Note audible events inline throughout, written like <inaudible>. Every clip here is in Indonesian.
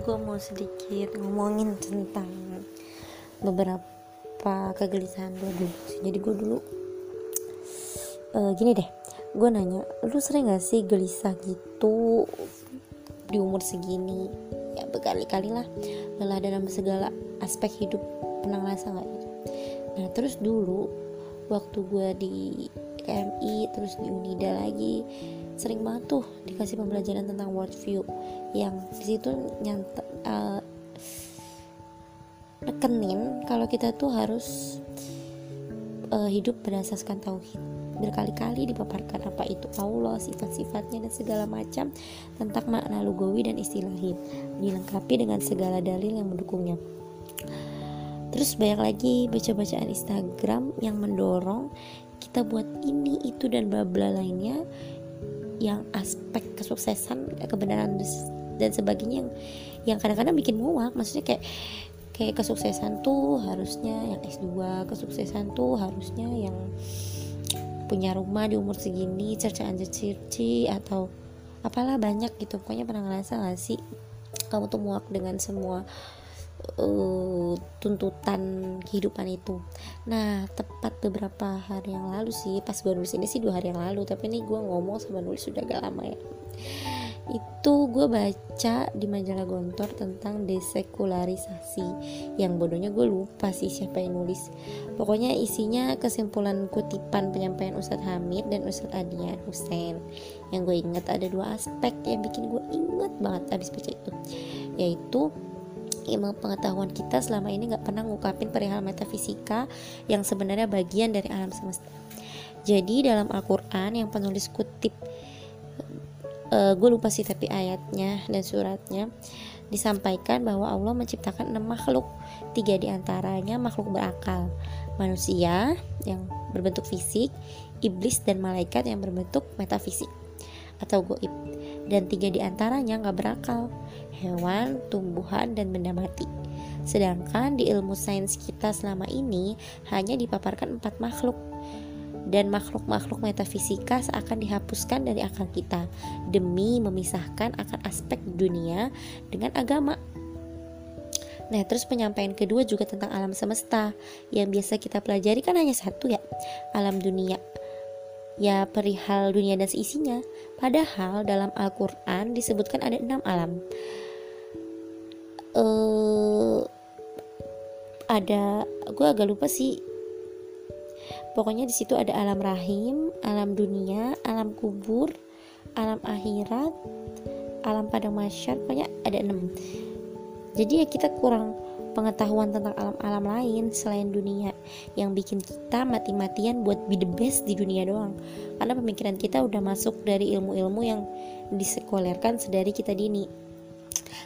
gue mau sedikit ngomongin tentang beberapa kegelisahan gue dulu jadi gue dulu uh, gini deh gue nanya lu sering gak sih gelisah gitu di umur segini? Ya berkali-kali lah lelah dalam segala aspek hidup. Pernah ngerasa gak gitu? Nah terus dulu waktu gue di KMI terus di Unida lagi sering banget tuh dikasih pembelajaran tentang worldview yang di situ nyanta uh, nekenin kalau kita tuh harus uh, hidup berdasarkan tauhid berkali-kali dipaparkan apa itu Allah, sifat-sifatnya dan segala macam tentang makna lugawi dan istilahi dilengkapi dengan segala dalil yang mendukungnya. Terus banyak lagi baca-bacaan Instagram yang mendorong kita buat ini itu dan bla bla lainnya yang aspek kesuksesan kebenaran dan sebagainya yang yang kadang-kadang bikin muak. Maksudnya kayak kayak kesuksesan tuh harusnya yang S2 kesuksesan tuh harusnya yang punya rumah di umur segini cercaan cerci atau apalah banyak gitu. Pokoknya pernah ngerasa gak sih kamu tuh muak dengan semua uh, tuntutan kehidupan itu. Nah tepat beberapa hari yang lalu sih pas gue nulis ini sih dua hari yang lalu tapi ini gue ngomong sama nulis sudah agak lama ya. Itu gue baca di majalah Gontor tentang desekularisasi yang bodohnya gue lupa sih siapa yang nulis. Pokoknya isinya kesimpulan kutipan penyampaian Ustadz Hamid dan Ustadz Adian Hussein. Yang gue inget ada dua aspek yang bikin gue inget banget abis baca itu. Yaitu ilmu pengetahuan kita selama ini nggak pernah ngungkapin perihal metafisika yang sebenarnya bagian dari alam semesta. Jadi dalam Al-Quran yang penulis kutip uh, gue lupa sih tapi ayatnya dan suratnya disampaikan bahwa Allah menciptakan enam makhluk. Tiga di antaranya makhluk berakal. Manusia yang berbentuk fisik iblis dan malaikat yang berbentuk metafisik atau goib dan tiga di antaranya nggak berakal hewan, tumbuhan, dan benda mati. Sedangkan di ilmu sains kita selama ini hanya dipaparkan empat makhluk dan makhluk-makhluk metafisika seakan dihapuskan dari akal kita demi memisahkan akan aspek dunia dengan agama. Nah, terus penyampaian kedua juga tentang alam semesta yang biasa kita pelajari kan hanya satu ya, alam dunia. Ya perihal dunia dan seisinya. Padahal dalam Al-Quran disebutkan ada enam alam. Uh, ada gue agak lupa sih. Pokoknya di situ ada alam rahim alam dunia alam kubur alam akhirat alam padang masyar. Pokoknya ada enam jadi ya kita kurang pengetahuan tentang alam-alam lain selain dunia yang bikin kita mati-matian buat be the best di dunia doang. Karena pemikiran kita udah masuk dari ilmu-ilmu yang disekulerkan sedari kita dini.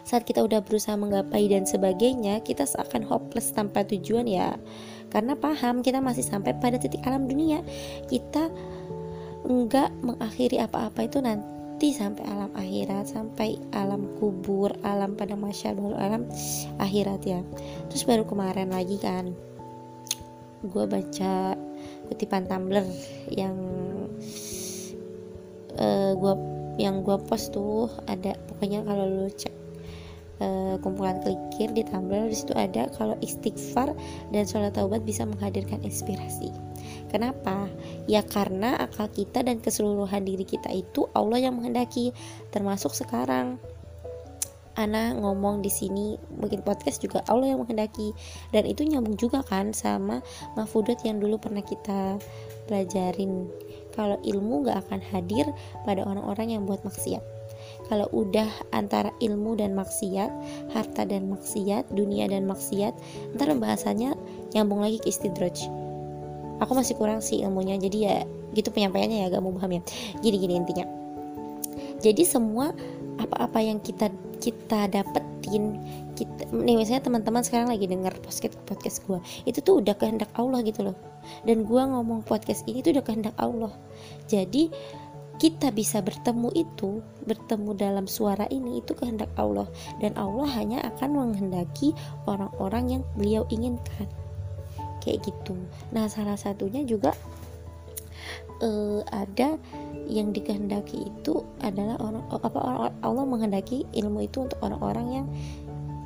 Saat kita udah berusaha menggapai dan sebagainya kita seakan hopeless tanpa tujuan ya. Karena paham kita masih sampai pada titik alam dunia. Kita enggak mengakhiri apa-apa itu nanti sampai alam akhirat sampai alam kubur alam pada masya baru alam akhirat ya terus baru kemarin lagi kan gue baca kutipan Tumblr yang uh, eh, gue yang gue post tuh ada pokoknya kalau lu cek uh, kumpulan klikir di Tumblr di situ ada kalau istighfar dan sholat taubat bisa menghadirkan inspirasi. Kenapa? Ya karena akal kita dan keseluruhan diri kita itu Allah yang menghendaki, termasuk sekarang. Ana ngomong di sini mungkin podcast juga Allah yang menghendaki dan itu nyambung juga kan sama mafudat yang dulu pernah kita pelajarin kalau ilmu gak akan hadir pada orang-orang yang buat maksiat kalau udah antara ilmu dan maksiat harta dan maksiat dunia dan maksiat ntar bahasannya nyambung lagi ke istidraj aku masih kurang sih ilmunya jadi ya gitu penyampaiannya ya agak mau paham ya. Gini gini intinya. Jadi semua apa-apa yang kita kita dapetin kita nih misalnya teman-teman sekarang lagi denger podcast podcast gue itu tuh udah kehendak Allah gitu loh. Dan gue ngomong podcast ini tuh udah kehendak Allah. Jadi kita bisa bertemu itu, bertemu dalam suara ini itu kehendak Allah. Dan Allah hanya akan menghendaki orang-orang yang beliau inginkan. Kayak gitu. Nah, salah satunya juga uh, ada yang dikehendaki itu adalah orang apa Allah menghendaki ilmu itu untuk orang-orang yang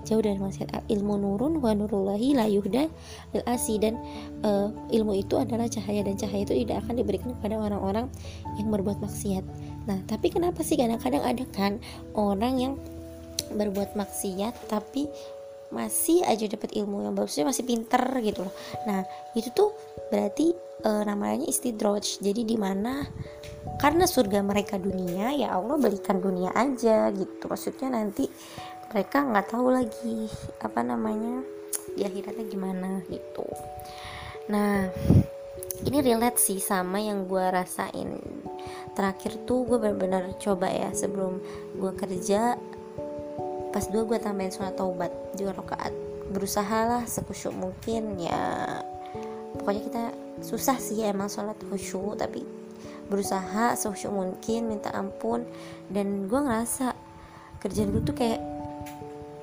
jauh dari maksiat. Ilmu nurun wa nurullahi la yuhda lil asi. Dan uh, ilmu itu adalah cahaya dan cahaya itu tidak akan diberikan kepada orang-orang yang berbuat maksiat. Nah tapi kenapa sih kadang-kadang ada kan orang yang berbuat maksiat tapi masih aja dapat ilmu yang bagusnya masih pinter gitu loh. Nah itu tuh berarti e, namanya istidroj jadi di mana karena surga mereka dunia ya Allah berikan dunia aja gitu. Maksudnya nanti mereka nggak tahu lagi apa namanya di akhiratnya gimana gitu. Nah ini relate sih sama yang gue rasain. Terakhir tuh gue benar-benar coba ya sebelum gue kerja pas dua gue tambahin sholat taubat dua rakaat. Berusaha lah sekusyuk mungkin ya. Pokoknya kita susah sih emang sholat khusyuk tapi berusaha sekusyuk mungkin minta ampun. Dan gue ngerasa kerjaan gue tuh kayak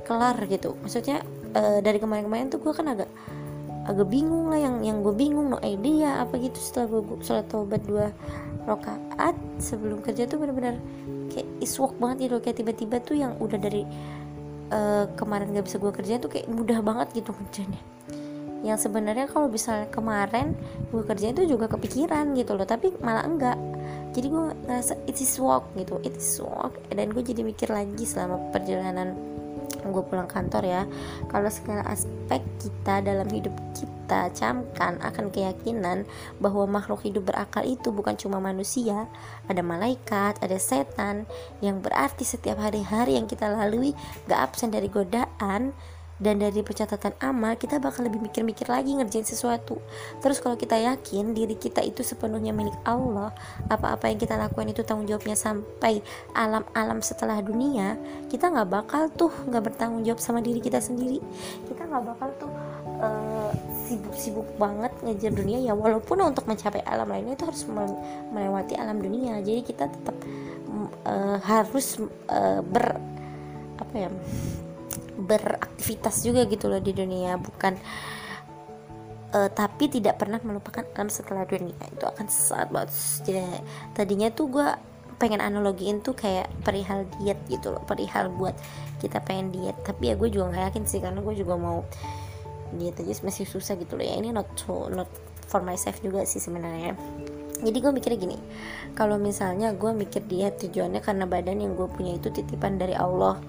kelar gitu. Maksudnya e, dari kemarin-kemarin tuh gue kan agak agak bingung lah yang yang gue bingung no idea apa gitu setelah gue sholat taubat dua rakaat sebelum kerja tuh benar-benar kayak iswok banget gitu kayak tiba-tiba tuh yang udah dari uh, kemarin gak bisa gue kerjain tuh kayak mudah banget gitu kerjanya yang sebenarnya kalau bisa kemarin gue kerjain tuh juga kepikiran gitu loh tapi malah enggak jadi gue ngerasa it is work gitu. It is work. Dan gue jadi mikir lagi selama perjalanan gue pulang kantor ya. Kalau segala aspek kita dalam hidup kita camkan akan keyakinan bahwa makhluk hidup berakal itu bukan cuma manusia. Ada malaikat ada setan yang berarti setiap hari-hari yang kita lalui gak absen dari godaan dan dari pencatatan amal kita bakal lebih mikir-mikir lagi ngerjain sesuatu. Terus kalau kita yakin diri kita itu sepenuhnya milik Allah apa-apa yang kita lakukan itu tanggung jawabnya sampai alam-alam setelah dunia kita nggak bakal tuh nggak bertanggung jawab sama diri kita sendiri. Kita nggak bakal tuh uh, sibuk-sibuk banget ngejar dunia ya walaupun untuk mencapai alam lainnya itu harus melewati alam dunia. Jadi kita tetap uh, harus uh, ber apa ya beraktivitas juga gitu loh di dunia bukan uh, tapi tidak pernah melupakan alam setelah dunia itu akan sangat banget. Jadi tadinya tuh gue pengen analogiin tuh kayak perihal diet gitu loh perihal buat kita pengen diet. Tapi ya gue juga nggak yakin sih karena gue juga mau diet aja masih susah gitu loh. Ya ini not to, not for myself juga sih sebenarnya. Jadi gue mikirnya gini kalau misalnya gue mikir diet tujuannya karena badan yang gue punya itu titipan dari Allah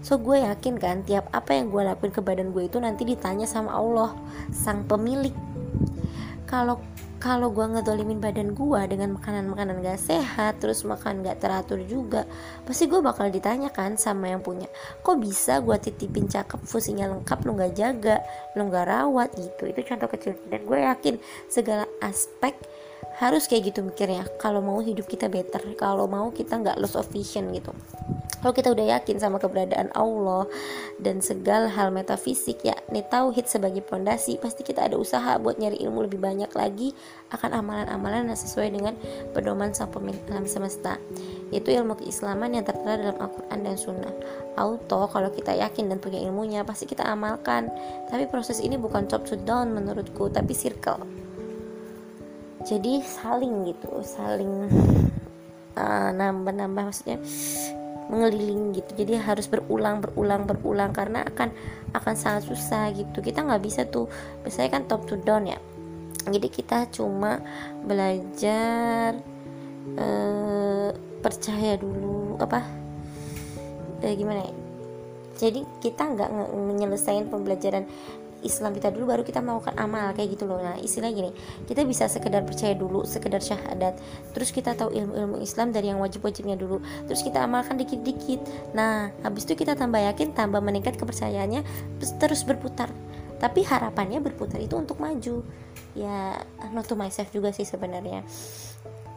So gue yakin kan tiap apa yang gue lakuin ke badan gue itu nanti ditanya sama Allah sang pemilik. Kalau kalau gue ngedolimin badan gue dengan makanan-makanan gak sehat terus makan gak teratur juga pasti gue bakal ditanya kan sama yang punya. Kok bisa gue titipin cakep fungsinya lengkap lu gak jaga lu gak rawat gitu. Itu contoh kecil. Dan gue yakin segala aspek harus kayak gitu mikirnya. Kalau mau hidup kita better kalau mau kita nggak loss of vision gitu kalau kita udah yakin sama keberadaan Allah dan segala hal metafisik ya nih tauhid sebagai pondasi pasti kita ada usaha buat nyari ilmu lebih banyak lagi akan amalan-amalan yang sesuai dengan pedoman sang pemilik alam semesta. Yaitu ilmu keislaman yang tertera dalam Al-Quran dan Sunnah. Auto kalau kita yakin dan punya ilmunya pasti kita amalkan. Tapi proses ini bukan top to down menurutku tapi circle. Jadi saling gitu saling uh, nambah-nambah maksudnya mengeliling gitu. Jadi harus berulang berulang berulang karena akan akan sangat susah gitu. Kita nggak bisa tuh biasanya kan top to down ya. Jadi kita cuma belajar uh, percaya dulu apa uh, gimana ya. Jadi kita nggak menyelesaikan pembelajaran Islam kita dulu baru kita melakukan amal kayak gitu loh. Nah istilah gini kita bisa sekedar percaya dulu sekedar syahadat. Terus kita tahu ilmu-ilmu Islam dari yang wajib-wajibnya dulu. Terus kita amalkan dikit-dikit. Nah habis itu kita tambah yakin tambah meningkat kepercayaannya terus terus berputar. Tapi harapannya berputar itu untuk maju. Ya not to myself juga sih sebenarnya.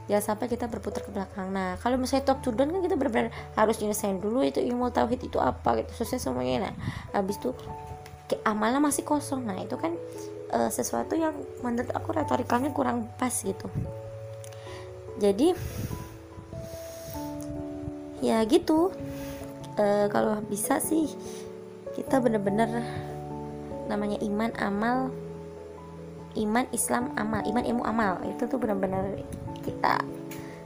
Jangan sampai kita berputar ke belakang. Nah kalau misalnya top to down kan kita benar-benar harus nyelesain dulu itu ilmu tauhid itu apa gitu selesai semuanya. Nah habis itu amalnya masih kosong. Nah itu kan uh, sesuatu yang menurut aku retorikalnya kurang pas gitu. Jadi ya gitu. Uh, kalau bisa sih kita bener-bener namanya iman amal iman Islam amal iman ilmu amal. Itu tuh bener-bener kita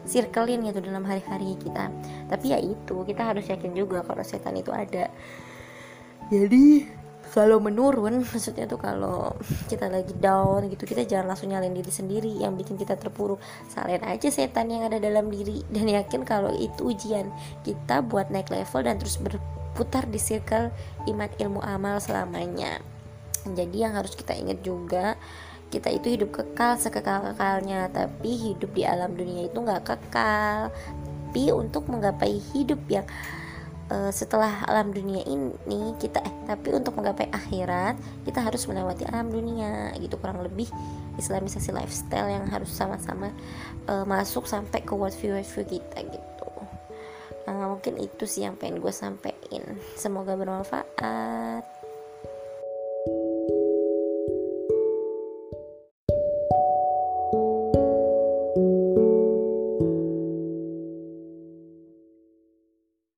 circlein gitu dalam hari-hari kita. Tapi ya itu kita harus yakin juga kalau setan itu ada. Jadi kalau menurun <laughs> maksudnya tuh kalau kita lagi down gitu kita jangan langsung nyalain diri sendiri yang bikin kita terpuruk. Salin aja setan yang ada dalam diri <laughs> dan yakin kalau itu ujian kita buat naik level dan terus berputar di circle iman ilmu amal selamanya. Jadi yang harus kita ingat juga kita itu hidup kekal sekekal-kekalnya. Tapi hidup di alam dunia itu nggak kekal. Tapi untuk menggapai hidup yang uh, setelah alam dunia ini kita eh tapi untuk menggapai akhirat kita harus melewati alam dunia gitu. Kurang lebih islamisasi lifestyle yang harus sama-sama uh, masuk sampai ke world view world view kita gitu. Uh, mungkin itu sih yang pengen gue sampein. Semoga bermanfaat